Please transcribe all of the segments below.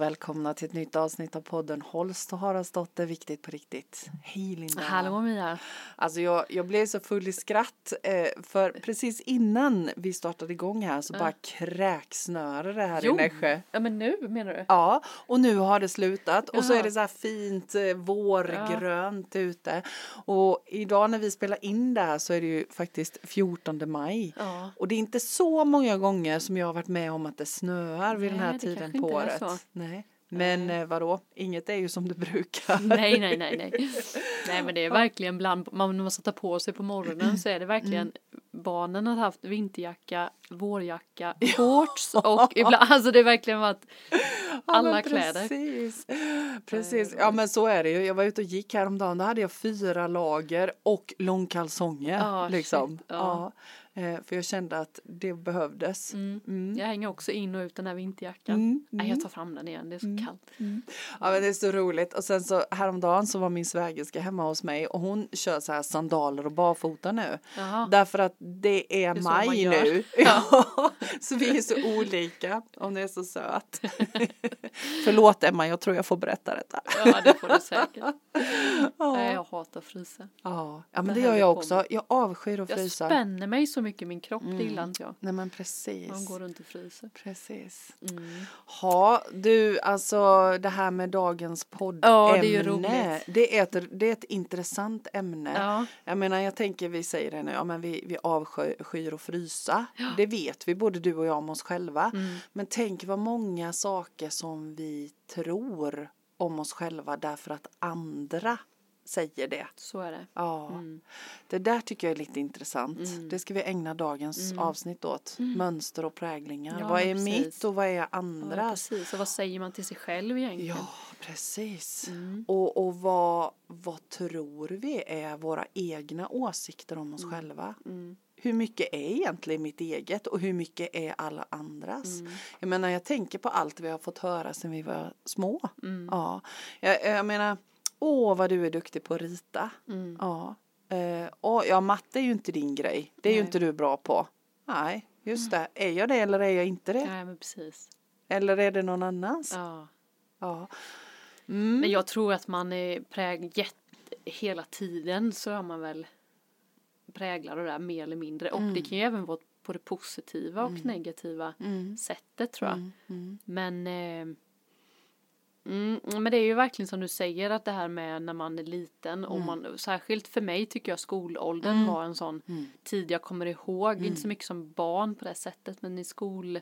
och välkomna till ett nytt avsnitt av podden Holst och Haraldsdotter, viktigt på riktigt. Hej Linda! Hallå Mia! Alltså jag, jag blev så full i skratt eh, för precis innan vi startade igång här så bara kräksnörar det här Jo. i Nässjö. Ja men nu menar du? Ja, och nu har det slutat och så Jaha. är det så här fint eh, vårgrönt ute. Och idag när vi spelar in det här så är det ju faktiskt 14 maj. Ja. Och det är inte så många gånger som jag har varit med om att det snöar vid den Nej, här det tiden på året. Nej. Men eh, vadå, inget är ju som det brukar. Nej nej nej nej. Nej men det är verkligen bland, man, när man sätter på sig på morgonen så är det verkligen barnen har haft vinterjacka, vårjacka, shorts och ibland, alltså det är verkligen varit alla men kläder. Precis. precis. Ja men så är det ju. Jag var ute och gick häromdagen. Då hade jag fyra lager och långkalsonger. Ja, liksom. shit, ja. Ja. Eh, För jag kände att det behövdes. Mm. Mm. Jag hänger också in och ut den här vinterjackan. Mm, Nej mm. jag tar fram den igen, det är så kallt. Ja men det är så roligt och sen så häromdagen så var min svägerska hemma hos mig och hon kör så här sandaler och barfota nu. Jaha. Därför att det är, är så man maj nu. Ja. så vi är så olika. Hon är så söt. Förlåt Emma, jag tror jag får berätta detta. Ja det får du säkert. Ja. Nej jag hatar att frysa. Ja, ja men Det det gör är jag också. Jag avskyr att Jag frysa. spänner mig så mycket i min kropp, det gillar inte jag. Nej men precis. Man går runt och fryser. Precis. Mm. Ja, du, alltså det här med dagens poddämne. Ja, det är ju roligt. Det är ett, det är ett intressant ämne. Ja. Jag menar, jag tänker, vi säger det nu, ja men vi, vi avskyr att frysa. Det vet vi, både du och jag om oss själva. Mm. Men tänk vad många saker som vi tror om oss själva därför att andra säger det. Så är det. Ja, Mm. det där tycker jag är lite intressant. Mm. Det ska vi ägna dagens Mm. avsnitt åt. Mönster och präglingar. Ja, vad är precis. mitt och vad är Ja, andras? precis. Och vad säger man till sig själv egentligen? Ja, precis. Mm. Och, och vad, vad tror vi är våra egna åsikter om oss själva? Mm. Hur mycket är egentligen mitt eget och hur mycket är alla andras? Mm. Jag menar, jag tänker på allt vi har fått höra sedan vi var små. Mm. Ja, jag, jag menar, åh vad du är duktig på att rita. Mm. Ja, eh, och, ja matte är ju inte din grej. Det är ju Nej. inte du bra på. Nej, just det. Är jag det eller är jag inte det? Nej men precis. Eller är det någon annans? Ja. Ja. Mm. Men jag tror att man är präg jätte, hela tiden så är man väl präglad av det där mer eller mindre. Och det kan ju även vara på det positiva och negativa Mm. sättet tror jag. Mm. Mm. Men eh, Mm, men det är ju verkligen som du säger att det här med när man är liten och man, särskilt för mig tycker jag skolåldern Mm. var en sån Mm. tid jag kommer ihåg, inte så mycket som barn på det sättet men i skol,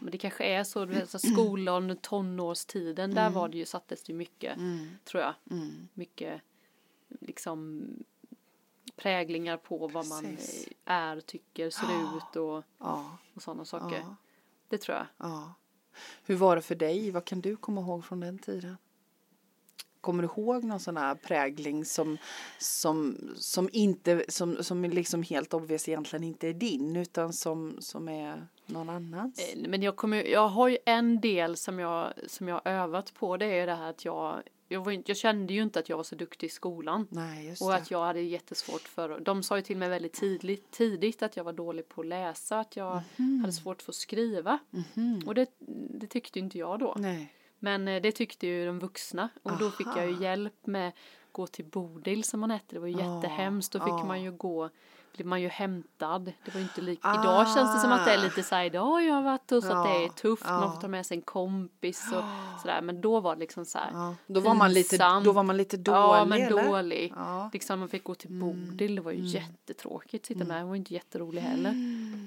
men det kanske är så, du vet, så skolåldern, tonårstiden, där var det ju, sattes det mycket, Mm. tror jag, Mm. mycket liksom präglingar på vad man är, tycker, ser ut och, Ja, och sådana saker. ja, Det tror jag. ja. Hur var det för dig? Vad kan du komma ihåg från den tiden? Kommer du ihåg någon sån här prägling som, som, som inte, som, som är liksom helt obvious egentligen inte är din utan som, som är någon annans? Eh, men jag, kommer, jag har ju en del som jag, som jag har övat på. Det är det här att jag, jag, inte- jag kände ju inte att jag var så duktig i skolan. Nej, Och att jag hade jättesvårt för, de sa ju till mig väldigt tidigt, tidigt att jag var dålig på att läsa, att jag hade svårt för att skriva. Mhm. Och det, det tyckte inte jag då. Nej. Men eh, det tyckte ju de vuxna. Och då fick jag ju Aha. hjälp med gå till Bodil som hon hette. Det var ju jättehemskt. Då fick ja. man ju gå, blev man ju hämtad. Det var inte lika. Idag känns det som att det är lite så här, idag har jag varit och så att det är Ja, tufft. Man ja. får ta med sig en kompis och sådär. Men då var det liksom så här. Ja. Då, var man lite, då var man lite dålig Ja, men eller? dålig. Ja. Mm. Liksom man fick gå till Bodil, det var ju jättetråkigt. Sitta med, hon var inte jätterolig heller.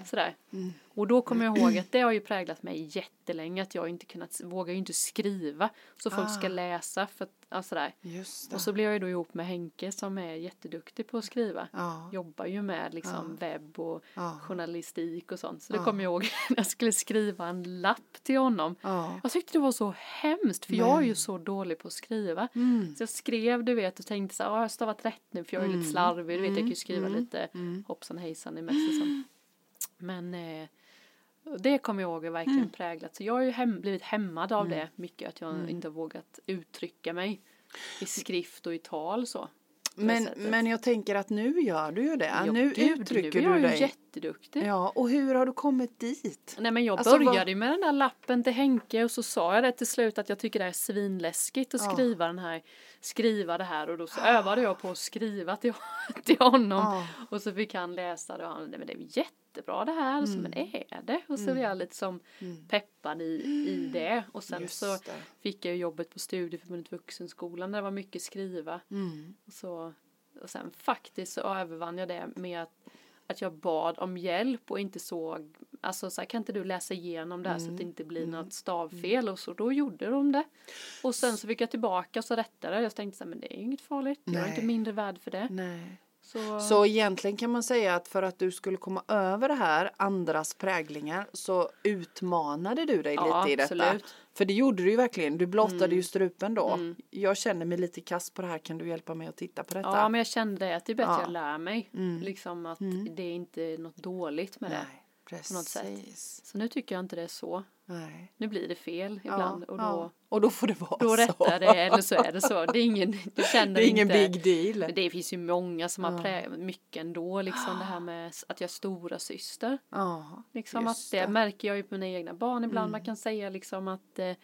Sådär. Mm. Och då kommer jag ihåg att det har ju präglat mig jättelänge att jag inte kunnat, vågar ju inte skriva så folk ska Ah. läsa för att, ja, sådär. Och så blev jag ju då ihop med Henke som är jätteduktig på att skriva. ja. Jobbar ju med liksom webb och journalistik och sånt. Så det kommer jag ihåg när jag skulle skriva en lapp till honom. Ja. Jag tyckte det var så hemskt för jag är ju så dålig på att skriva. Mm. Så jag skrev du vet och tänkte så här, "Ah, jag har stavat rätt nu för jag är lite slarvig, du vet jag kan ju skriva lite hoppsan hejsan i sånt. Men eh, det kommer jag ihåg är verkligen präglat. Så jag har ju hem, blivit hämmad av det mycket, att jag inte har vågat uttrycka mig i skrift och i tal så. Men, men jag tänker att nu gör du ju det. Ja, nu gud, uttrycker nu du dig. Jätteduktig. Ja, och hur har du kommit dit? Nej men jag Alltså, började ju med den där lappen till Henke och så sa jag det till slut att jag tycker det är svinläskigt att Ja. skriva den här, skriva det här och då så övade jag på att skriva till, till honom Ja. och så fick han läsa det och han, nej men det är jättebra det här, och så, men Mm. är det? Och så blev jag lite som peppad i, i det och sen Just så det. fick jag jobbet på Studieförbundet Vuxenskolan där det var mycket skriva. Mm. Och, så, och sen faktiskt så övervann jag det med att, att jag bad om hjälp och inte såg, alltså så här, kan inte du läsa igenom det här så att det inte blir något stavfel och så då gjorde de det. Och sen så fick jag tillbaka och så rättade jag, jag tänkte så här, men det är inget farligt, jag är Nej. inte mindre värd för det. Nej. Så, Så egentligen kan man säga att för att du skulle komma över det här, andras präglingar, så utmanade du dig Ja, lite i detta. absolut. Mm. För det gjorde du ju verkligen, du blottade ju strupen då. Jag känner mig lite kass på det här, kan du hjälpa mig att titta på detta? ja men jag kände att det är bättre Ja. jag lär mig, Mm. liksom att det är inte något dåligt med det. Nej, något sätt. precis. Så nu tycker jag inte det är så. Nej. Nu blir det fel ibland och då, ja. och då får det vara då så. rättar jag det eller så är det så. Det är ingen, du känner Det är ingen inte, big deal. Men det finns ju många som har Ja. prä- mycket ändå liksom det här med att jag är stora syster. Ja, Liksom att det, det. Mm. märker jag ju på mina egna barn ibland. Man kan säga liksom att eh,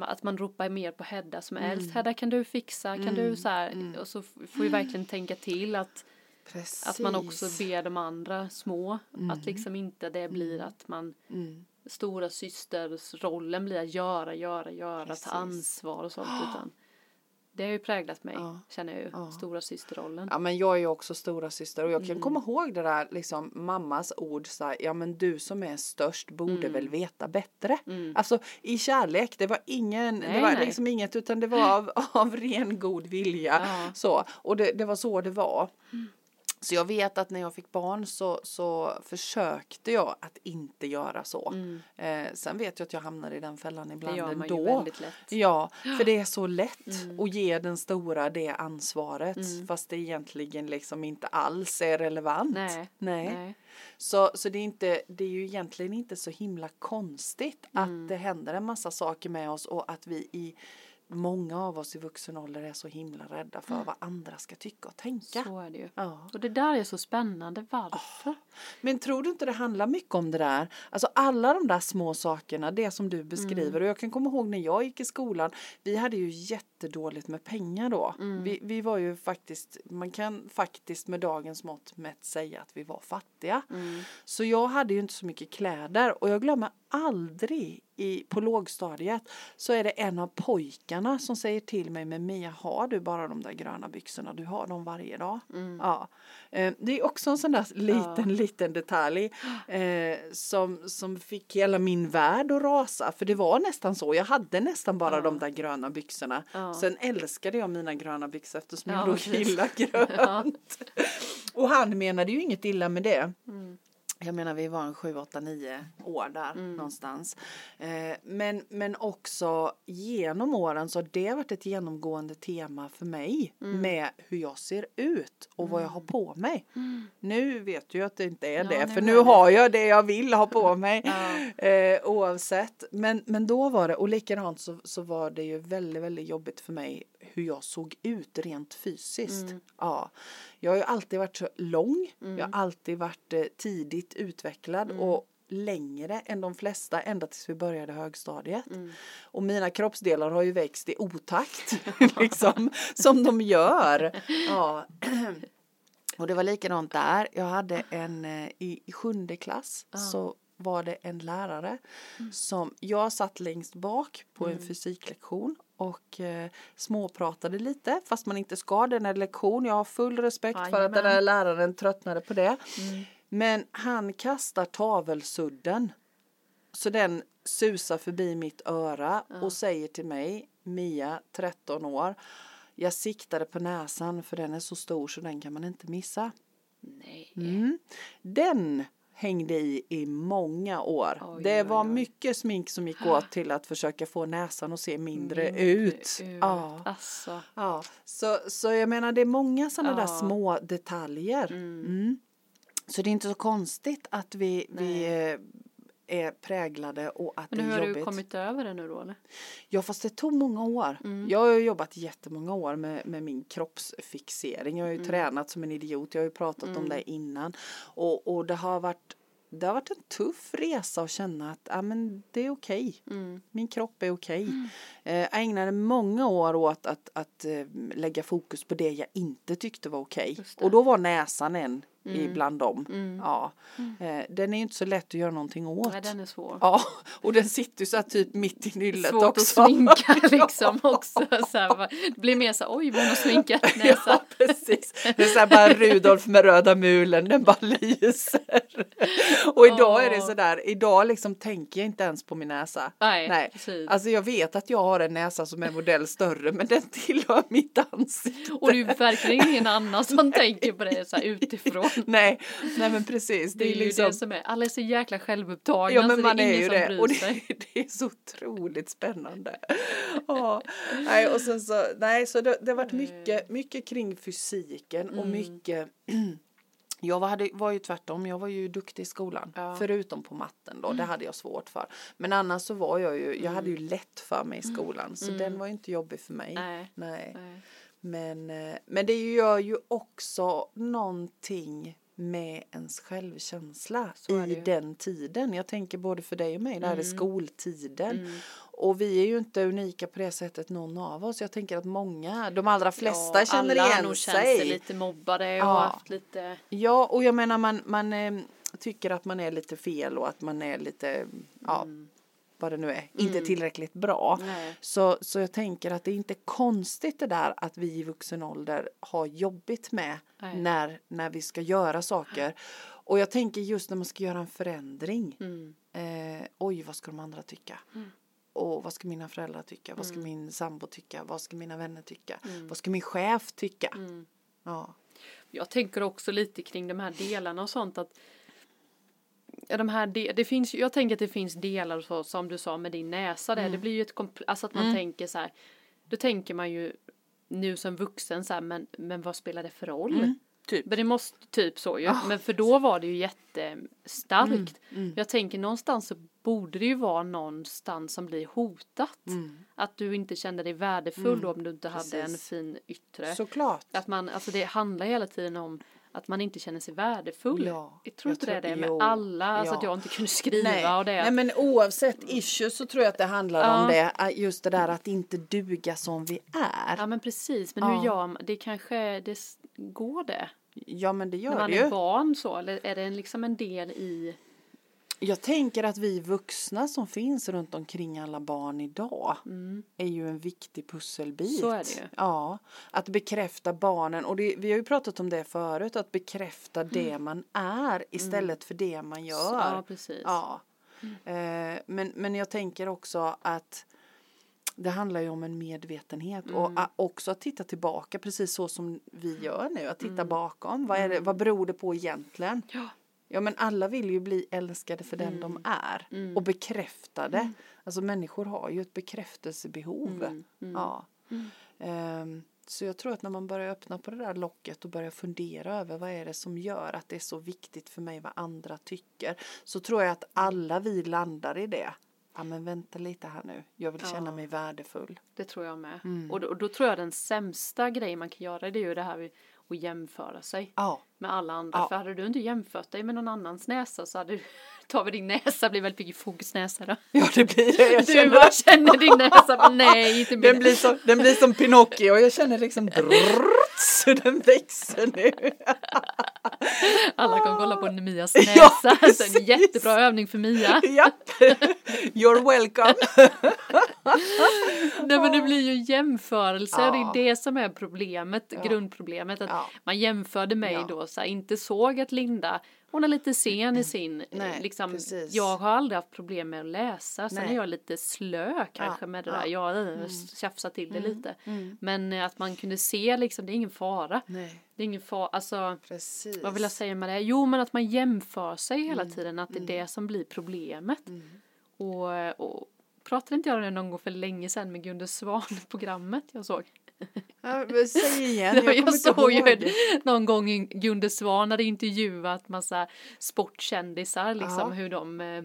att man ropar mer på Hedda som är Mm. äldst. Hedda kan du fixa, kan du så här. Och så får vi verkligen tänka till att, precis. att man också ber de andra små. Att liksom inte det blir att man Mm. stora systers rollen blir att göra, göra, göra, Precis. ta ansvar och sånt. Utan det har ju präglat mig, Ja. känner jag ju, Ja. stora systerrollen. Ja men jag är ju också stora syster och jag kan Mm. komma ihåg det där liksom mammas ord så här, ja men du som är störst borde Mm. väl veta bättre. Alltså i kärlek, det var ingen, det Nej, var nej. liksom inget utan det var av, av ren god vilja. Ja. Så, och det, det var så det var. Så jag vet att när jag fick barn så, så försökte jag att inte göra så. Eh, sen vet jag att jag hamnade i den fällan Mm. Det ibland gör man ändå. ju väldigt lätt. Ja, för det är så lätt Mm. att ge den stora det ansvaret fast det egentligen liksom inte alls är relevant. Nej, Nej. nej. Så, så det, är inte, det är ju egentligen inte så himla konstigt Mm. att det händer en massa saker med oss och att vi i många av oss i vuxen ålder är så himla rädda för vad andra ska tycka och tänka. Så är det ju. Ja. Och det där är så spännande, varför? Men tror du inte det handlar mycket om det där? Alltså alla de där små sakerna, det som du beskriver. Och jag kan komma ihåg när jag gick i skolan, vi hade ju jättedåligt med pengar då. Vi, vi var ju faktiskt, man kan faktiskt med dagens mått mätt säga att vi var fattiga. Så jag hade ju inte så mycket kläder och jag glömmer aldrig i, på lågstadiet så är det en av pojkarna som säger till mig men Mia har du bara de där gröna byxorna du har dem varje dag. Ja. Eh, Det är också en sån där liten liten detalj eh, som, som fick hela min värld att rasa för det var nästan så jag hade nästan bara de där gröna byxorna. Ja. Sen älskade jag mina gröna byxor eftersom Ja, jag då gillar grönt. Och han menade ju inget illa med det. Mm. Jag menar vi var en 7, 8, 9 år där Mm. någonstans. Eh, men, men också genom åren så har det varit ett genomgående tema för mig Mm. med hur jag ser ut och vad jag har på mig. Nu vet du ju att det inte är Ja, det nu för nu det. har jag det jag vill ha på mig Ja. eh, oavsett. Men, men då var det och likadant så, så var det ju väldigt väldigt jobbigt för mig hur jag såg ut rent fysiskt. Mm. Ja. Jag har ju alltid varit så lång. Jag har alltid varit eh, tidigt utvecklad Mm. och längre än de flesta ända tills vi började högstadiet. Mm. Och mina kroppsdelar har ju växt i otakt liksom som de gör. Ja. Och det var likadant där. Jag hade en eh, i, i sjunde klass så var det en lärare som jag satt längst bak på en fysiklektion och eh, småpratade lite fast man inte ska den här lektion. Jag har full respekt för att den här läraren tröttnade på det. Men han kastar tavelsudden så den susar förbi mitt öra och säger till mig, Mia, 13 år, jag siktade på näsan för den är så stor så den kan man inte missa. Nej. Mm. Den hängde i i många år. Oj, det oj, var oj. mycket smink som gick åt till att försöka få näsan att se mindre, Mindre ut. Ja. Alltså. Ja, så, så jag menar det är många sådana där Ja. små detaljer. Mm. Så det är inte så konstigt att vi, vi är präglade och att Men det hur är har jobbigt. du kommit över det nu då eller? Ja fast det tog många år. Mm. Jag har ju jobbat jättemånga år med, med min kroppsfixering. Jag har ju Mm. tränat som en idiot. Jag har ju pratat om det innan. Och, och det har varit det har varit en tuff resa att känna att ja, men det är okej. Mm. Min kropp är okej. Eh, jag ägnade många år åt att, att eh, lägga fokus på det jag inte tyckte var okej. Det. Och då var näsan en Mm. ibland dem. Mm. Ja. Eh, den är ju inte så lätt att göra någonting åt. Nej den är svår. Ja, och den sitter ju så typ mitt i nyllet Svårt också. att sminka liksom också. Så här, det blir mer så här, oj hon har sminkat näsan. Ja, precis. Det är så här bara Rudolf med röda mulen, den bara lyser. Och idag är det så där, idag liksom tänker jag inte ens på min näsa. Nej, Nej. precis. Alltså jag vet att jag har en näsa som är modell större, men den tillhör mitt ansikte. Och det är verkligen ingen annan som tänker på det så här utifrån. Nej, nej men precis. Det är ju liksom, det som är, alla är så jäkla självupptagna Ja men så man det är är ingen ju som det bryr och det, sig. det är så otroligt spännande. Ja, nej och sen så, nej så det, det har varit mycket, mycket kring fysiken och Mm. mycket Jag var, hade, var ju tvärtom, jag var ju duktig i skolan. Ja. Mm. Förutom på matten då, det hade jag svårt för. Men annars så var jag ju, jag hade ju lätt för mig i skolan. Så den var ju inte jobbig för mig. Mm. Nej. Nej. Nej. Men, eh, men det gör ju också någonting med ens självkänsla är i den tiden. Jag tänker både för dig och mig, det här är Mm. skoltiden. Mm. Och vi är ju inte unika på det sättet någon av oss. Jag tänker att många, de allra flesta Ja, känner alla igen nog sig. sig lite mobbade och Ja. haft lite Ja, och jag menar man, man eh, tycker att man är lite fel och att man är lite, ja, Mm. Vad det nu är, inte tillräckligt bra. Nej. Så, så jag tänker att det är inte konstigt det där att vi i vuxen ålder har jobbigt med Nej. när, när vi ska göra saker. Och jag tänker just när man ska göra en förändring. Mm. Eh, oj, vad ska de andra tycka? Och vad ska mina föräldrar tycka? Vad ska min sambo tycka? Vad ska mina vänner tycka? Vad ska min chef tycka? Mm. Ja. Jag tänker också lite kring de här delarna och sånt att Ja, de här de, det finns, jag tänker att det finns delar så, som du sa med din näsa där. Det blir ju ett alltså att man tänker så här. Då tänker man ju nu som vuxen så här, men, men vad spelar det för roll? Typ. Men det måste typ så ju. Men för då var det ju jättestarkt. Jag tänker någonstans så borde det ju vara någonstans som blir hotat. Att du inte kände dig värdefull då om du inte hade en Precis. fin yttre. Såklart. Att man, alltså det handlar hela tiden om att man inte känner sig värdefull. Ja, jag tror inte det är det med jo, alla, alltså ja. att jag inte kunde skriva Nej. och det. Nej men oavsett issues så tror jag att det handlar Ja. om det. äh, Just det där att inte duga som vi är. Ja men precis, men Ja. hur gör man, det kanske, det går det? Ja men det När gör man det är ju. barn så, eller är det liksom en del i, Jag tänker att vi vuxna som finns runt omkring alla barn idag är ju en viktig pusselbit. Mm. Så är det. Ja, att bekräfta barnen och det, vi har ju pratat om det förut, att bekräfta det man är istället för det man gör. Mm. ja precis. Ja. Eh, men, men jag tänker också att det handlar ju om en medvetenhet och Mm. a- också att titta tillbaka precis så som vi gör nu. Att titta Mm. bakom. Vad, är det, vad beror det på egentligen? Ja. Ja men alla vill ju bli älskade för den de är. Mm. Och bekräftade. Alltså människor har ju ett bekräftelsebehov. Mm. Mm. Ja. Ehm, så jag tror att när man börjar öppna på det där locket och börjar fundera över vad är det som gör att det är så viktigt för mig vad andra tycker. Så tror jag att alla vi landar i det. Ja men vänta lite här nu. Jag vill känna Ja. mig värdefull. Det tror jag med. Mm. Och, då, och då tror jag den sämsta grejen man kan göra det är ju det här med att jämföra sig Ja. med alla andra. Ja. För hade du inte jämfört dig med någon annans näsa så hade du, tar vi din näsa blir väldigt mycket fokusnäsa då. Ja det blir det. Jag Du känner bara känner din näsa, men nej inte min. Den blir, som, den blir som Pinocchio och jag känner liksom drrrt, så den växer nu. Alla kan kolla på Mias Ja, näsa. så en precis. jättebra övning för Mia. Japp, you're welcome. Nej men det blir ju jämförelser, det Ja. är det som är problemet, Ja. grundproblemet. Att Ja. man jämförde mig då så här, inte såg att Linda, hon är lite sen i sin, eh, Nej, liksom, precis. jag har aldrig haft problem med att läsa, sen Nej. är jag lite slö kanske med det där, jag mm. tjafsar till det lite. Mm. Men eh, att man kunde se liksom, det är ingen fara. Nej, Det är ingen fara, alltså precis. vad vill jag säga med det? Jo men att man jämför sig hela Mm. tiden, att det är det som blir problemet. Och, och pratade inte jag om det någon gång för länge sedan med Gunde Svan-programmet jag såg? Ja, Säg igen, Jag, jag såg ju någon gång Gunde Svan hade intervjuat massa sportkändisar liksom Ja. hur de eh,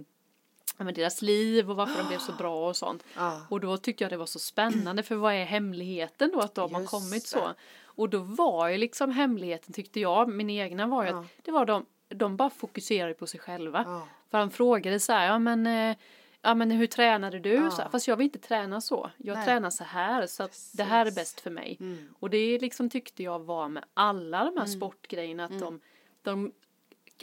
men deras liv och varför de blev så bra och sånt. Ja. Och då tyckte jag det var så spännande för vad är hemligheten då att de har Just kommit det. så. Och då var ju liksom hemligheten tyckte jag, min egna var ju Ja. att det var de, de bara fokuserade på sig själva. Ja. För han frågade så här, ja men, eh, ja men hur tränade du? Ja. Så Fast jag vill inte träna så. Jag Nej. tränar så här så att det här är Precis. bäst för mig. Mm. Och det liksom tyckte jag var med alla de här sportgrejerna att de, de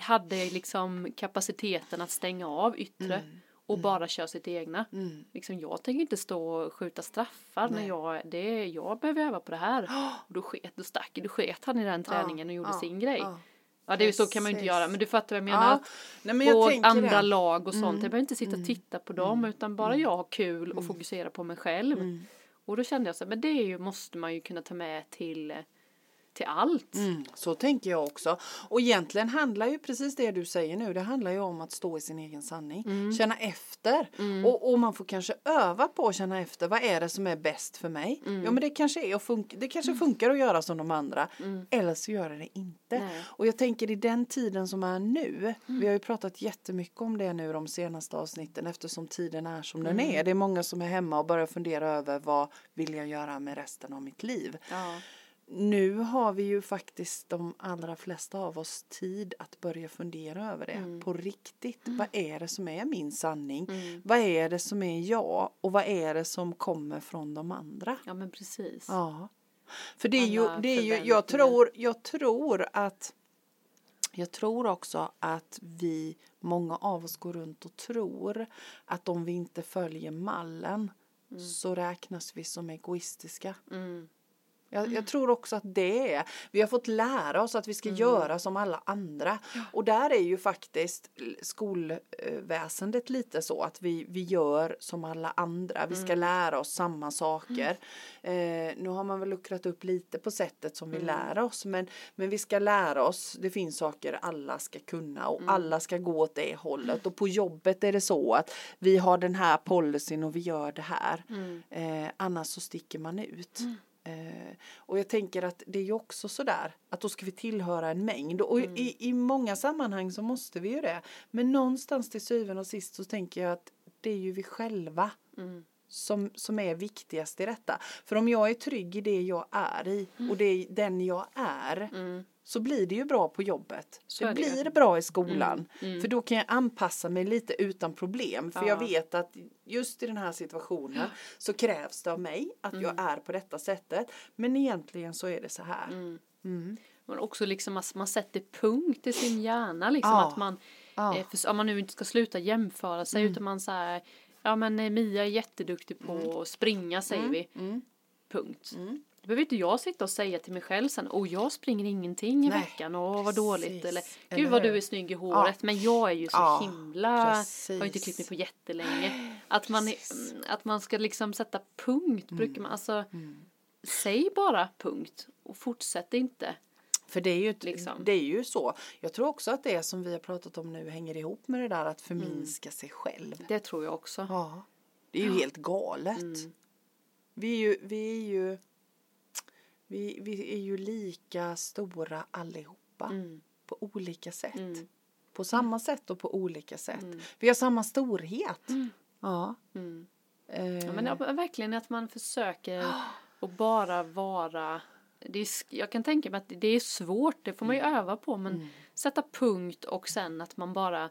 hade liksom kapaciteten att stänga av yttre och bara köra sitt egna. Mm. Liksom, jag tänker inte stå och skjuta straffar när Nej. jag, det, jag behöver öva på det här. Och då sket, då stack, då sket han i den träningen och gjorde ja, sin grej. ja. Ja, det är ju så kan man ju inte göra, men du fattar vad jag menar. Ja. Nej, men jag tänker andra det. lag och sånt. Mm. Jag behöver inte sitta och titta på dem utan bara jag har kul och Mm. fokusera på mig själv. Och då kände jag så här, men det är ju, måste man ju kunna ta med till, till allt. Mm, så tänker jag också. Och egentligen handlar ju precis det du säger nu, det handlar ju om att stå i sin egen sanning. Mm. Känna efter. Och, och man får kanske öva på att känna efter, vad är det som är bäst för mig? Mm. Ja men det kanske, är att funka, det kanske funkar att göra som de andra, eller så gör det inte. Mm. Nej. Och jag tänker i den tiden som är nu, Mm. vi har ju pratat jättemycket om det nu de senaste avsnitten eftersom tiden är som Mm. den är. Det är många som är hemma och börjar fundera över vad vill jag göra med resten av mitt liv. Ja. Nu har vi ju faktiskt de allra flesta av oss tid att börja fundera över det Mm. på riktigt. Vad är det som är min sanning? Vad är det som är jag? Och vad är det som kommer från de andra? ja, men precis. Ja. För det är ju, det är ju jag, tror, jag tror att jag tror också att vi, många av oss går runt och tror att om vi inte följer mallen så räknas vi som egoistiska. Mm. Jag, jag tror också att det är, vi har fått lära oss att vi ska göra som alla andra. Och där är ju faktiskt skolväsendet lite så att vi, vi gör som alla andra. Vi ska lära oss samma saker. Eh, nu har man väl luckrat upp lite på sättet som vi lär oss. Men, men vi ska lära oss, det finns saker alla ska kunna och alla ska gå åt det hållet. Och på jobbet är det så att vi har den här policyn och vi gör det här. Eh, annars så sticker man ut. Eh, och jag tänker att det är ju också sådär att då ska vi tillhöra en mängd och i, i många sammanhang så måste vi ju det. Men någonstans till syvende och sist så tänker jag att det är ju vi själva Mm. Som, som är viktigast i detta. För om jag är trygg i det jag är i och det är den jag är Mm. så blir det ju bra på jobbet. Så det det blir bra i skolan. Mm. För då kan jag anpassa mig lite utan problem. För Ja. jag vet att just i den här situationen så krävs det av mig att Mm. jag är på detta sättet. Men egentligen så är det så här. Mm. Men också liksom att man sätter punkt i sin hjärna liksom Ja. att man Ja. Mm. eh, för, om man nu inte ska sluta jämföra sig utan man säger ja men eh, Mia är jätteduktig på att springa säger vi. Mm. punkt. Då behöver inte jag sitta och säga till mig själv sen och jag springer ingenting i Nej. veckan. Och vad dåligt. Precis. eller gud vad du är snygg i håret. Men jag är ju så Ja, himla har ju inte precis. klippt mig på jättelänge. Att man, mm, att man ska liksom sätta punkt brukar man alltså Mm. säg bara punkt och fortsätt inte För det är, ju, ett- Liksom. det är ju så. Jag tror också att det som vi har pratat om nu hänger ihop med det där att förminska sig själv. det tror jag också Ja. Det är ju helt galet. Mm. Vi är ju, vi är ju, vi, vi är ju lika stora allihopa. Mm. På olika sätt. Mm. På samma sätt och på olika sätt. Mm. Vi har samma storhet. Mm. Ja. Mm. Eh, Ja, men ja, verkligen att man försöker att bara vara det är, jag kan tänka mig att det är svårt, det får man ju Mm. öva på, men sätta punkt och sen att man bara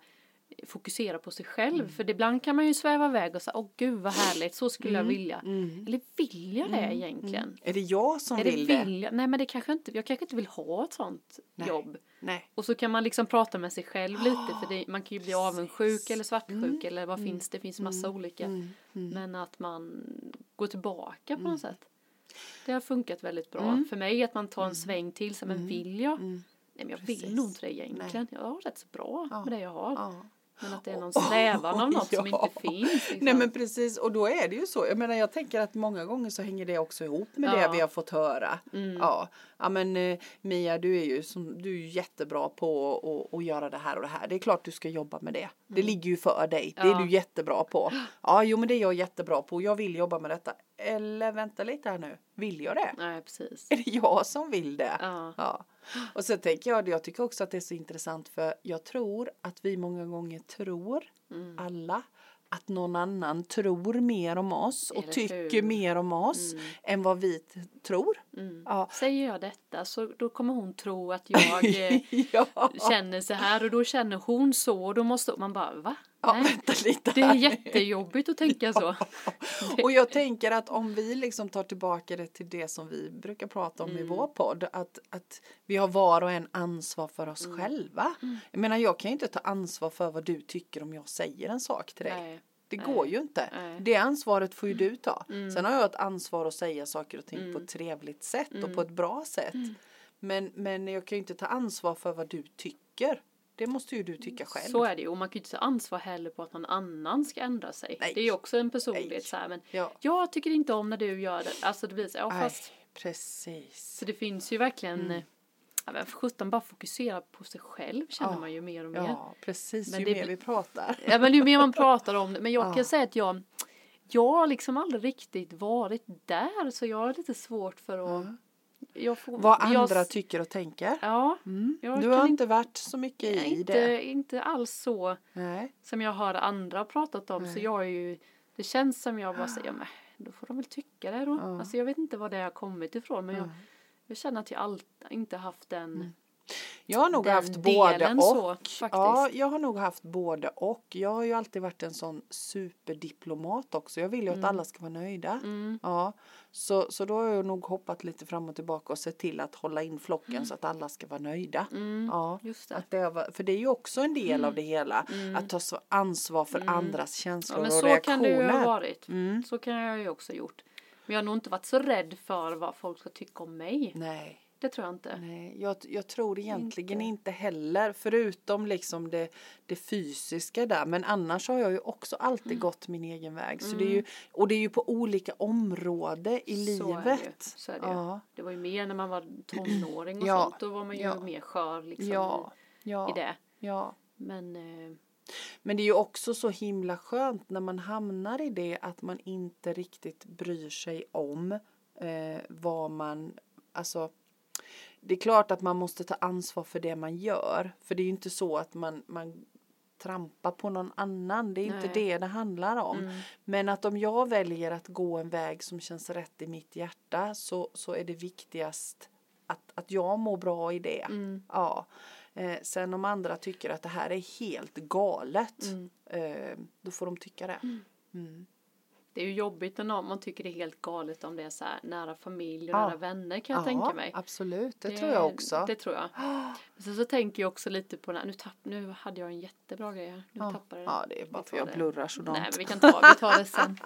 fokuserar på sig själv. Mm. För ibland kan man ju sväva iväg och säga, åh gud vad härligt, så skulle jag vilja. mm. Eller vill jag det egentligen? Är det jag som Är vill det? vill jag? Nej men det kanske inte, jag kanske inte vill ha ett sånt Nej. jobb. Nej. Och så kan man liksom prata med sig själv lite för det, man kan ju bli avundsjuk eller svartsjuk eller vad finns det, finns massa olika. Mm. Mm. Men att man går tillbaka på något sätt. Det har funkat väldigt bra. Mm. För mig att man tar en sväng till sig, men vill jag? Mm. Nej men jag Precis. vill nog inte det egentligen. Jag har rätt så bra Ja. med det jag har. Ja. Men att det är någon strävan av något som Ja. inte finns. Liksom. Nej men precis och då är det ju så. Jag menar jag tänker att många gånger så hänger det också ihop med det Ja. vi har fått höra. Mm. Ja, ja men eh, Mia du är ju som, du är jättebra på att, göra det här och det här. Det är klart du ska jobba med det. Det ligger ju för dig. Det är Mm. Ja. du jättebra på. Ja jo men det är jag jättebra på. Jag vill jobba med detta. Eller vänta lite här nu. Vill jag det? Nej precis. Är det jag som vill det? Ja. Och så tänker jag, jag tycker också att det är så intressant för jag tror att vi många gånger tror Mm. alla att någon annan tror mer om oss och tycker hur? mer om oss än vad vi tror. Mm. Ja. Säger jag detta så då kommer hon tro att jag eh, ja. känner så här och då känner hon så och då måste man bara va? Ja, Nej. vänta lite Det är jättejobbigt att tänka så. Och jag tänker att om vi liksom tar tillbaka det till det som vi brukar prata om i Mm. vår podd, att, att vi har var och en ansvar för oss Mm. själva. Jag menar, jag kan ju inte ta ansvar för vad du tycker om jag säger en sak till dig. Nej. Det Nej. går ju inte. Nej. Mm. Det ansvaret får ju du ta. Sen har jag ett ansvar att säga saker och ting på ett trevligt sätt och Mm. på ett bra sätt. Men, men jag kan ju inte ta ansvar för vad du tycker. Det måste ju du tycka själv. Så är det ju och man kan ju inte ta ansvar heller på att någon annan ska ändra sig. Nej. Det är ju också en personlighet Nej. så här, men Ja. jag tycker inte om när du gör det. Alltså det blir så, ja, Nej, fast precis. Så det finns ju verkligen, mm. ja, men för sjutton bara fokusera på sig själv känner Ja. man ju mer och mer. Ja, precis. Men ju det mer vi pratar. Ja men ju mer man pratar om det, men jag Ja. kan säga att jag, jag har liksom aldrig riktigt varit där så jag har lite svårt för att, jag får, Vad jag, andra tycker och tänker. Ja, Mm. jag Du har inte, varit så mycket i inte, det. inte alls så Nej. som jag hör andra pratat om så Nej. jag är ju, det känns som jag bara säger, men då får de väl tycka det då. Ja. Alltså jag vet inte var det har kommit ifrån men jag, Mm. jag känner att jag all, inte haft den Jag har nog Den haft både och. så. Ja, jag har nog haft både och. Jag har ju alltid varit en sån superdiplomat också. Jag vill ju att alla ska vara nöjda. Mm. Ja, så, så då har jag nog hoppat lite fram och tillbaka och sett till att hålla in flocken så att alla ska vara nöjda. Mm, Ja, just det. att det var, för det är ju också en del av det hela. Att ta så ansvar för andras känslor Mm. Ja, men och så reaktioner. kan det ju ha varit. Mm. Så kan jag ju också gjort. Men jag har nog inte varit så rädd för vad folk ska tycka om mig. Nej. Det tror jag inte. Nej, jag, jag tror egentligen Inte. inte. heller, förutom liksom det, det fysiska där. Men annars har jag ju också alltid Mm. gått min egen väg. Så det är ju, och det är ju på olika områden i Så är det livet. Så är det, ja. det var ju mer när man var tonåring och Ja, sånt. Då var man ju ja. mer skör liksom Ja, i, ja, i det. ja. Men eh, Men det är ju också så himla skönt när man hamnar i det att man inte riktigt bryr sig om eh, vad man, alltså det är klart att man måste ta ansvar för det man gör. För det är ju inte så att man, man trampar på någon annan. Det är inte Nej. det det handlar om. Mm. Men att om jag väljer att gå en väg som känns rätt i mitt hjärta så, så är det viktigast att, att jag mår bra i det. mm, Ja. Eh, sen om andra tycker att det här är helt galet, mm. eh, då får de tycka det. Mm. det är ju jobbigt när man tycker det är helt galet om det är så här nära familj och Ja. nära vänner kan jag ja, tänka mig. absolut. Det, tror jag också. Det tror jag. Sen så tänker jag också lite på nu, tapp, nu hade jag en jättebra grej här. Nu ja. tappade jag ja, det är bara för jag det. blurrar sådant. Nej men vi kan ta, vi tar det sen.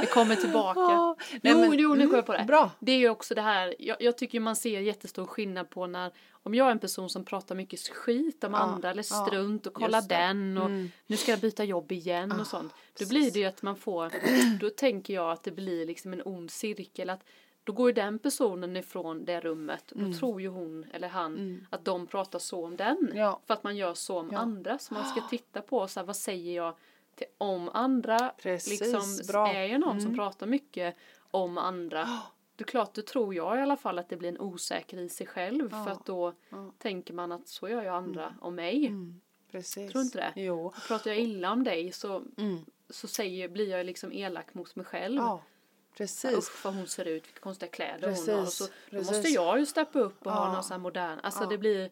Vi kommer tillbaka. Ja, Jo, nej, men- jo, nu mm, kom jag på det. Bra. Det är ju också det här, jag, jag tycker man ser jättestor skillnad på när, om jag är en person som pratar mycket skit om Ja, andra eller ja, strunt och kolla den och Mm. nu ska jag byta jobb igen och sånt. Då blir det ju att man får, då tänker jag att det blir liksom en ond cirkel att då går ju den personen ifrån det rummet och då tror ju hon eller han att de pratar så om den. Mm. Ja. För att man gör så om Ja. andra. Så man ska titta på så här, vad säger jag till, om andra. Precis, liksom, bra. Är jag någon som Mm. pratar mycket om andra. Det är klart, då tror jag i alla fall att det blir en osäker i sig själv. Ja. För att då Ja. tänker man att så gör ju andra om mig. Mm. Precis. Tror inte det? Jo. Pratar jag illa om dig så, Mm. så säger, blir jag liksom elak mot mig själv. Ja, precis. Usch vad hon ser ut, vilka konstiga kläder hon har. Och Precis, så, då precis. måste jag ju steppa upp och ha Ja. någon sån här modern, alltså det blir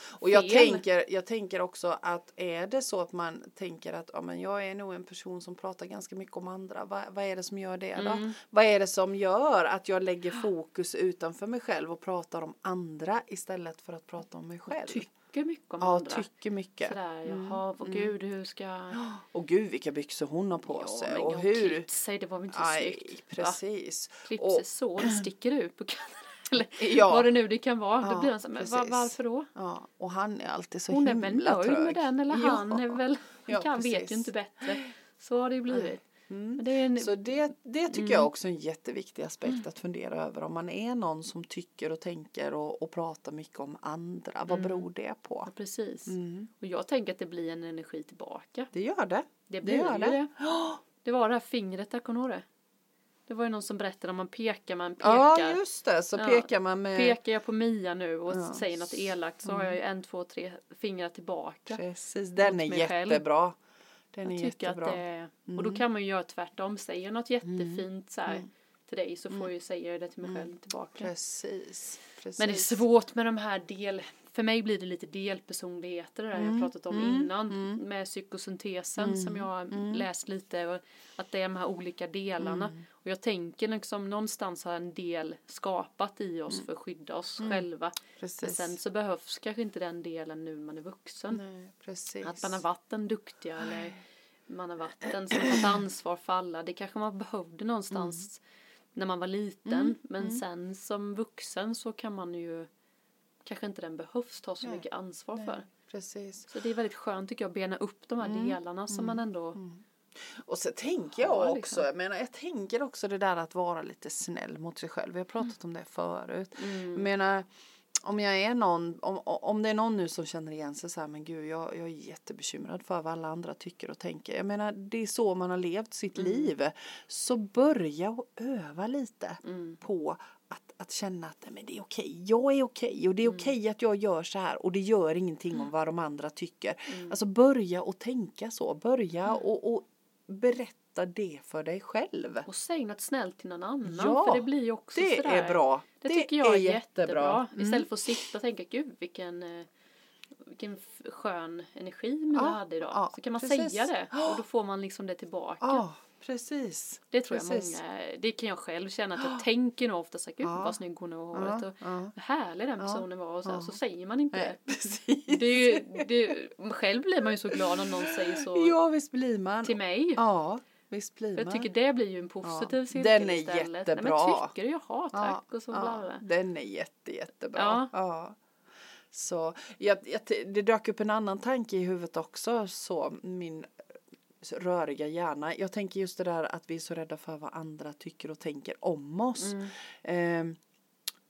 Och jag fel. tänker, jag tänker också att är det så att man tänker att ja, men jag är nog en person som pratar ganska mycket om andra. Vad, vad är det som gör det då? Mm. Vad är det som gör att jag lägger fokus utanför mig själv och pratar om andra istället för att prata om mig själv? tycker mycket om ja, andra. tycker mycket. Sådär, jaha, vad gud hur ska... Och gud vilka byxor hon har på Ja, sig men och hur. klippt sig, det var väl inte Aj, snyggt? Va? precis. Klippt Och- sig så, det sticker ut på kanten. Eller Ja. vad det nu det kan vara. Ja, då blir han så men va, precis. varför då? Ja, och han är alltid så Hon är himla väl nöjd med den eller Ja. han är väl, Ja, kan, vet ju inte bättre. Så har det ju blivit. Mm. Det är en, Så det, det tycker Mm. jag också är en jätteviktig aspekt att fundera över. Om man är någon som tycker och tänker och, och pratar mycket om andra. Vad beror det på? ja, precis. Mm. Och jag tänker att det blir en energi tillbaka. Det gör det. Det blir gör ju det. det. Det var det här fingret där, kommer du ihåg det? Det var ju någon som berättade om man pekar, man pekar. Ja, just det. Så Ja. pekar man med... Pekar jag på Mia nu och Ja. Mm. säger något elakt så har jag ju en, två, tre fingrar tillbaka. Precis, den är själv. jättebra. Den jag är tycker att jättebra. det är, och då kan man ju göra tvärtom, säger något jättefint så här Mm. till dig så får jag ju säga det till mig själv tillbaka. Precis. Precis. Men det är svårt med de här del, för mig blir det lite delpersonligheter det där Mm, jag pratat om innan med psykosyntesen som jag har Mm. läst lite att det är de här olika delarna. Och jag tänker liksom någonstans har en del skapat i oss för att skydda oss själva. Men Mm. Precis. sen så behövs kanske inte den delen nu när man är vuxen. Nej, att man har varit en duktig eller man har varit den som har ansvar för alla. Det kanske man behövde någonstans Mm. när man var liten. Men sen som vuxen så kan man ju kanske inte den behövs ta så Nej. mycket ansvar Nej, för. Precis. Så det är väldigt skönt tycker jag att bena upp de här Mm. delarna som man ändå Och så tänker Ja, jag liksom. också, jag menar jag tänker också det där att vara lite snäll mot sig själv. Vi har pratat om det förut. Mm. Jag menar om jag är någon, om, om det är någon nu som känner igen sig så här, men gud jag, jag är jättebekymrad för vad alla andra tycker och tänker. Jag menar det är så man har levt sitt Mm. liv. Så börja och öva lite Mm. på att, att känna att nej, men det är okej, jag är okej och det är Mm. okej att jag gör så här och det gör ingenting om vad de andra tycker. Mm. Alltså börja och tänka så, börja och, och berätta det för dig själv. Och säg något snällt till någon annan Ja, för det blir ju också Det sådär. är bra. Det tycker jag är jättebra. Istället för att sitta och tänka gud vilken eh, vilken skön energi Mia Ja, hade idag. ja, så kan man precis. säga det och då får man liksom det tillbaka. Ja, precis. Det tror jag precis. många, det kan jag själv känna att jag tänker nog ofta så här, gud Ja. vad snygg hon är i håret och Ja, vad härlig den Ja. personen var och så, här, Ja. så säger man inte Nej, precis. Det är ju, det, själv blir man ju så glad om någon säger så Ja, visst blir man. till mig. Ja, visst blir man. jag tycker det blir ju en positiv Ja, cirkel den är istället. Nej, jättebra. men tycker du? Jaha, tack. och så ja. Den är jätte, jättebra. Ja. Ja. Så jag, jag, det dök upp en annan tanke i huvudet också, så min röriga hjärna. Jag tänker just det där att vi är så rädda för vad andra tycker och tänker om oss. Mm. Ehm,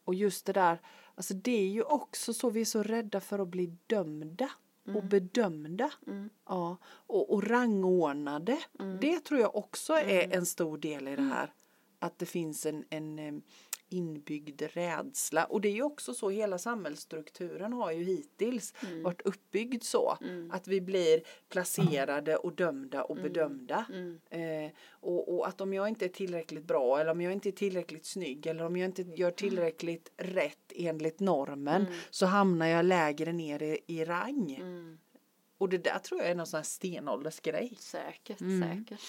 och just det där, alltså det är ju också så, vi är så rädda för att bli dömda och bedömda. Mm. Ja, och, och rangordnade. Det tror jag också är en stor del i det här. Att det finns en, en em, inbyggd rädsla. Och det är ju också så, hela samhällsstrukturen har ju hittills varit uppbyggd så. Att vi blir placerade och dömda och bedömda. Eh, och, och att om jag inte är tillräckligt bra eller om jag inte är tillräckligt snygg eller om jag inte gör tillräckligt rätt enligt normen så hamnar jag lägre ner i, i rang. Mm. Och det där tror jag är någon sån här stenåldersgrej. Säkert, Mm. säkert.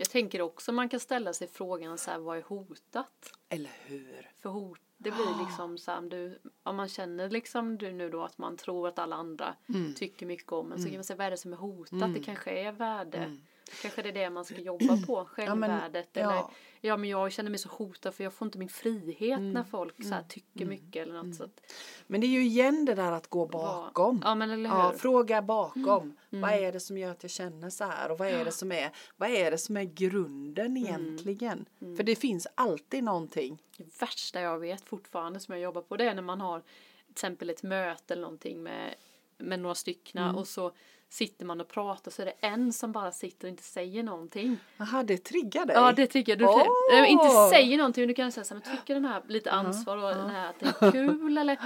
Jag tänker också man kan ställa sig frågan så här, vad är hotat? Eller hur? För hot, det blir liksom så här, om du, om man känner liksom du nu då att man tror att alla andra Mm. tycker mycket om en så kan man säga vad är det som är hotat? Det kanske är värde. Kanske det är det man ska jobba på, självvärdet. Mm. ja. Eller ja men jag känner mig så hotad för jag får inte min frihet Mm. när folk så här tycker mycket eller något så att, Men det är ju igen det där att gå bakom. Ja men? Ja, fråga bakom. Vad är det som gör att jag känner så här? Och vad är det som är, vad är, det som är grunden egentligen? För det finns alltid någonting. Det värsta jag vet fortfarande som jag jobbar på det är när man har till exempel ett möte eller någonting med, med några stycken Mm. och så sitter man och pratar så är det en som bara sitter och inte säger någonting. Jaha, det triggar dig? Ja det jag. Du, Åh! Nej, inte säger någonting. Du kan säga så här, men tycker den här lite ansvar och den här att det är kul eller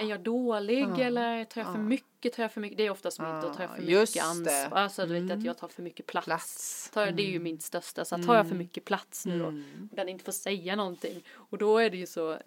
är jag dålig eller tar jag för mycket, tar jag för mycket. Det är oftast mitt, då tar jag för mycket ansvar. Alltså du vet att jag tar för mycket plats. Plats. Tar jag, det är ju mitt största. Så tar jag för mycket plats nu då. Mm. Och den inte får säga någonting. Och då är det ju så.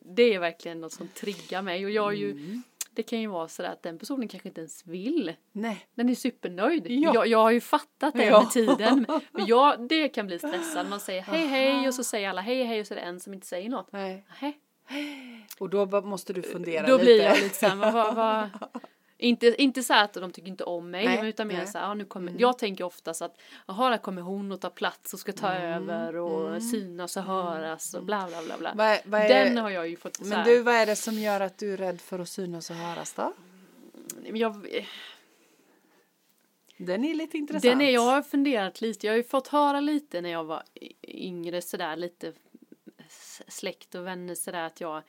Det är verkligen något som triggar mig. Och jag är ju. Det kan ju vara så att den personen kanske inte ens vill. Nej. Den är supernöjd. Ja. Jag, jag har ju fattat det Ja. med tiden. Men jag, det kan bli stressande. Man säger hej hej och så säger alla hej hej och så är det en som inte säger något. Nej. Nej. Och då måste du fundera Då lite. blir jag vad, vad, vad, inte, inte så att de tycker inte om mig, Nej, utan mer nej. så här, ja, nu kommer, jag tänker oftast att, jaha, där kommer hon och tar plats och ska ta Mm, över och synas och höras och bla bla bla bla. Vad, vad är, Den har jag ju fått så men du, vad är det som gör att du är rädd för att synas och höras då? men jag, Den är lite intressant. den är, jag har funderat lite, jag har ju fått höra lite när jag var yngre sådär lite släkt och vänner sådär att jag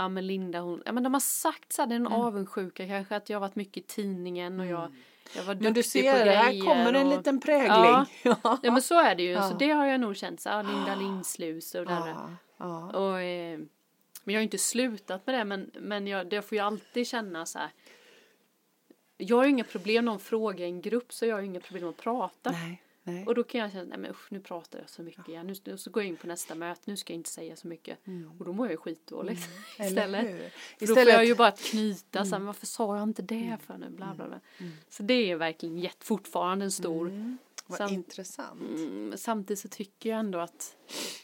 Ja men Linda hon, ja men de har sagt såhär, det är en Mm. avundsjuka kanske att jag har varit mycket i tidningen och jag, jag var Men du duktig ser, på det här grejer kommer en och, liten prägling. Ja. Ja. Men så är det ju, Ja. så det har jag nog känt så här, Linda Lindslus och där. Ja, ja. Och, eh, men jag har ju inte slutat med det men, men jag, jag får ju alltid känna så här. jag har ju inga problem, någon frågar i en grupp så jag har ju inga problem att prata. Nej, nej. Och då kan jag känna, nej men usch, nu pratar jag så mycket igen. Nu, nu så går jag in på nästa möte, nu ska jag inte säga så mycket. Och då mår jag ju skitdåligt Eller istället. För då får jag ju bara knyta, så här, men varför sa jag inte det Mm. för nu, bla bla bla. Så det är verkligen jätt, fortfarande en stor. Vad Sam- intressant. Mm, samtidigt så tycker jag ändå att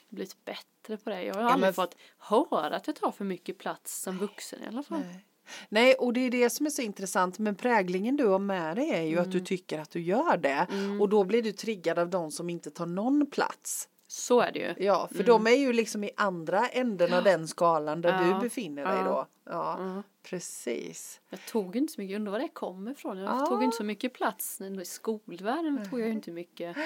jag blivit bättre på det. Jag har men aldrig fått höra att jag tar för mycket plats som vuxen i alla fall. Nej. Nej, och det är det som är så intressant. Men präglingen du har med dig är ju att du Mm. tycker att du gör det. Och då blir du triggad av de som inte tar någon plats. Så är det ju. Ja, för de är ju liksom i andra änden av den skalan där Mm. Ja. du befinner dig Ja. då. Ja, Ja. precis. Jag tog inte så mycket, undrar var det kommer ifrån. Jag Ja. tog inte så mycket plats i skolvärlden tog jag ju inte mycket.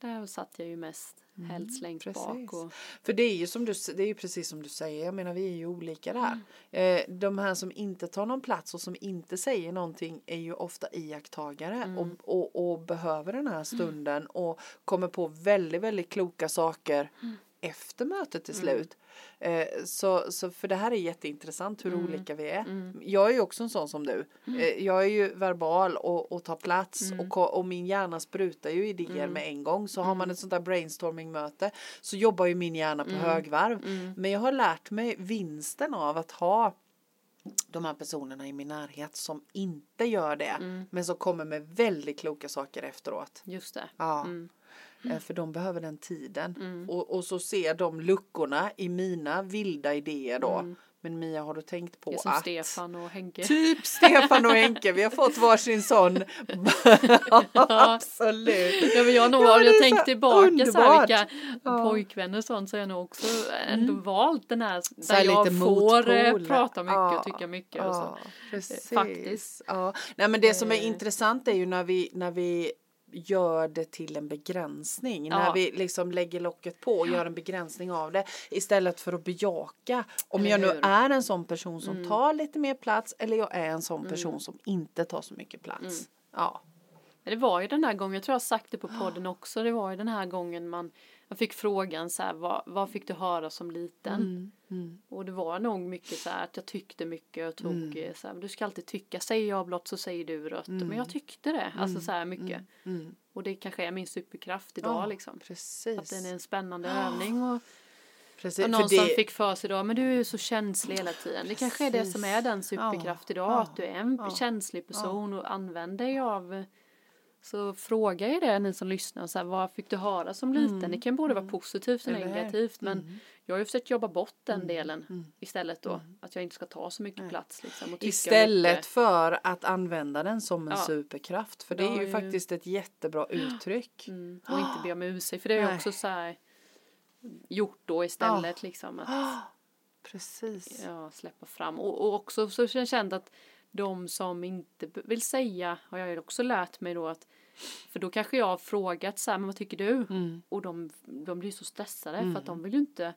Där satt jag ju mest helst längst bak. Mm, Precis. Och, För det är ju som du, det är ju precis som du säger, jag menar vi är ju olika där. Mm. Eh, de här som inte tar någon plats och som inte säger någonting är ju ofta iakttagare Mm. och, och, och behöver den här stunden och kommer på väldigt, väldigt kloka saker Mm. Efter mötet till slut. Eh, så, så för det här är jätteintressant hur Mm. olika vi är. Jag är ju också en sån som du. Eh, jag är ju verbal och, och tar plats Mm. och, och min hjärna sprutar ju idéer med en gång. Så har man ett sånt där brainstorming-möte så jobbar ju min hjärna Mm. på högvarv. Men jag har lärt mig vinsten av att ha de här personerna i min närhet som inte gör det Mm. men som kommer med väldigt kloka saker efteråt. just det. Ja. Mm. Eh, För de behöver den tiden. Och, och så ser de luckorna i mina vilda idéer då. Men Mia har du tänkt på Mm. Det är som att Stefan och Henke. Typ Stefan och Henke, vi har fått varsin sån. Absolut. Ja men jag nog, Ja, jag tänkt tillbaka så här, vilka Ja. Mm. pojkvänner och sånt så har jag nog också ändå valt den här där här jag lite får eh, motpol. prata mycket Ja, och tycka mycket och så. Ja, precis. Faktiskt. Ja. Nej men det som är Eh. intressant är ju när vi, när vi gör det till en begränsning. När Ja. vi liksom lägger locket på och gör en begränsning av det. Istället för att bejaka. Om Eller jag nu hur? Mm. är en sån person som tar lite mer plats eller jag är en sån person som inte tar så mycket plats. Mm. Ja. Det var ju den här gången, jag tror jag har sagt det på podden också, det var ju den här gången man, man fick frågan så här, vad, vad fick du höra som liten? Mm. Och det var nog mycket så här att jag tyckte mycket och tog eh, så här, du ska alltid tycka, säger jag blått så säger du rött. Men jag tyckte det, alltså så här mycket. Mm. Och det kanske är min superkraft idag Ja, liksom. Precis. Att den är en spännande övning och, precis. och någon som det- fick för sig då, men du är ju så känslig hela tiden. Det kanske är det som är den superkraft idag, Ja. att du är en Ja. känslig person och använder dig av så fråga er det ni som lyssnar, så här, vad fick du höra som liten? Det kan både vara positivt och Mm. Eller hur? Mm. negativt men jag har ju försökt jobba bort den delen istället då. Att jag inte ska ta så mycket plats liksom. Och Istället mycket. för att använda den som en Ja. superkraft. För det är ju ju- faktiskt ett jättebra uttryck. Mm, och inte be om ursäkt för det har jag Nej. också så här gjort då istället liksom att Precis. ja, släppa fram och, och också så har jag att de som inte vill säga har jag ju också lärt mig då att för då kanske jag har frågat så här, men vad tycker du? Mm. Och de, de blir så stressade för att de vill ju inte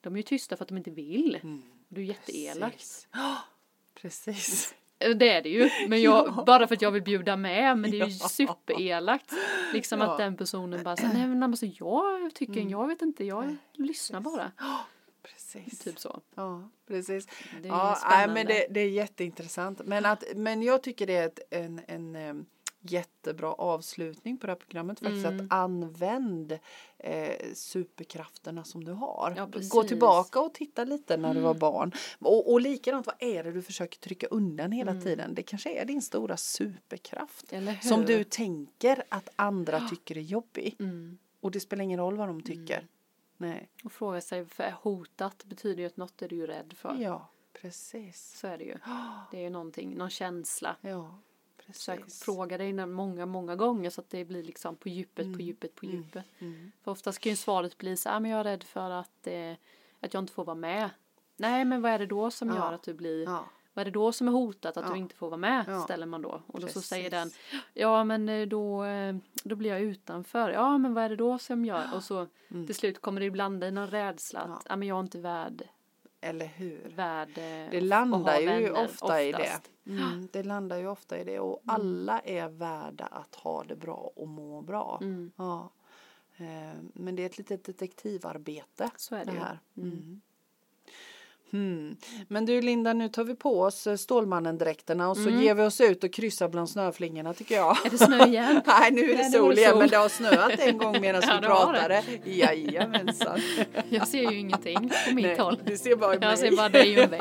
de är ju tysta för att de inte vill. Mm. Det är jätteelakt. Precis. Ja, Precis. Eh, Det är det ju, men jag, bara för att jag vill bjuda med, men det är ju superelakt. Liksom Ja. att den personen bara säger, nej men alltså jag tycker, jag vet inte, jag lyssnar bara. Precis. Typ så. Ja, precis. Det är ja, nej, men det, det är jätteintressant. Men, att, men jag tycker det är ett, en, en em, jättebra avslutning på det här programmet. Faktiskt Mm. att använd eh, superkrafterna som du har. Ja, Gå. Mm. tillbaka och titta lite när du var barn. Och, och likadant, vad är det du försöker trycka undan hela tiden? Det kanske är din stora superkraft. Mm. Som du tänker att andra tycker är jobbig. Mm. Och det spelar ingen roll vad de tycker. Nej. Och fråga sig, för hotat betyder ju att något är du ju rädd för. Ja, precis. Så är det ju. Det är ju någonting, någon känsla. Ja, precis. fråga dig många, många gånger så att det blir liksom på djupet, på djupet, på djupet. Mm. För oftast kan ju svaret bli så här, men jag är rädd för att, eh, att jag inte får vara med. Nej, men vad är det då som Ja. gör att du blir, Ja. vad är det då som är hotat att Ja. du inte får vara med? Ja. Ställer man då. Och då så säger den, ja men eh, då, eh, då blir jag utanför. Ja, men vad är det då som gör? Och så till slut kommer det ibland i någon rädsla att, Mm. Ja. ja men jag är inte värd, Eller hur? värd eh, Det landar ju vänner, ofta i det. oftast. Mm, det landar ju ofta i det och alla är värda att ha det bra och må bra. Mm. Ja. Eh, Men det är ett litet detektivarbete. Så är det ju. här. Mm. Men du Linda, nu tar vi på oss eh, Stålmannen-dräkterna och så Mm. ger vi oss ut och kryssar bland snöflingorna tycker jag. Är det snö igen? Nej, nu är det Nej, sol det igen, sol. men det har snöat en gång medan Ja, vi pratade. Jajamensan. Jag ser ju ingenting på mitt Nej, håll. Du ser bara mig. Jag ser bara dig och vägg.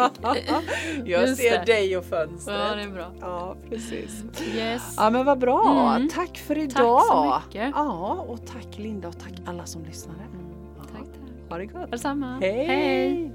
Jag Just ser det. dig och fönstret. Ja, det är bra. Ja, precis. Yes. Ja, men vad bra. Mm. Tack för Tack idag. så mycket. Ja, och tack Linda och tack alla som lyssnade. Mm, tack, tack. Ha det gott. Detsamma. Hej. Hej.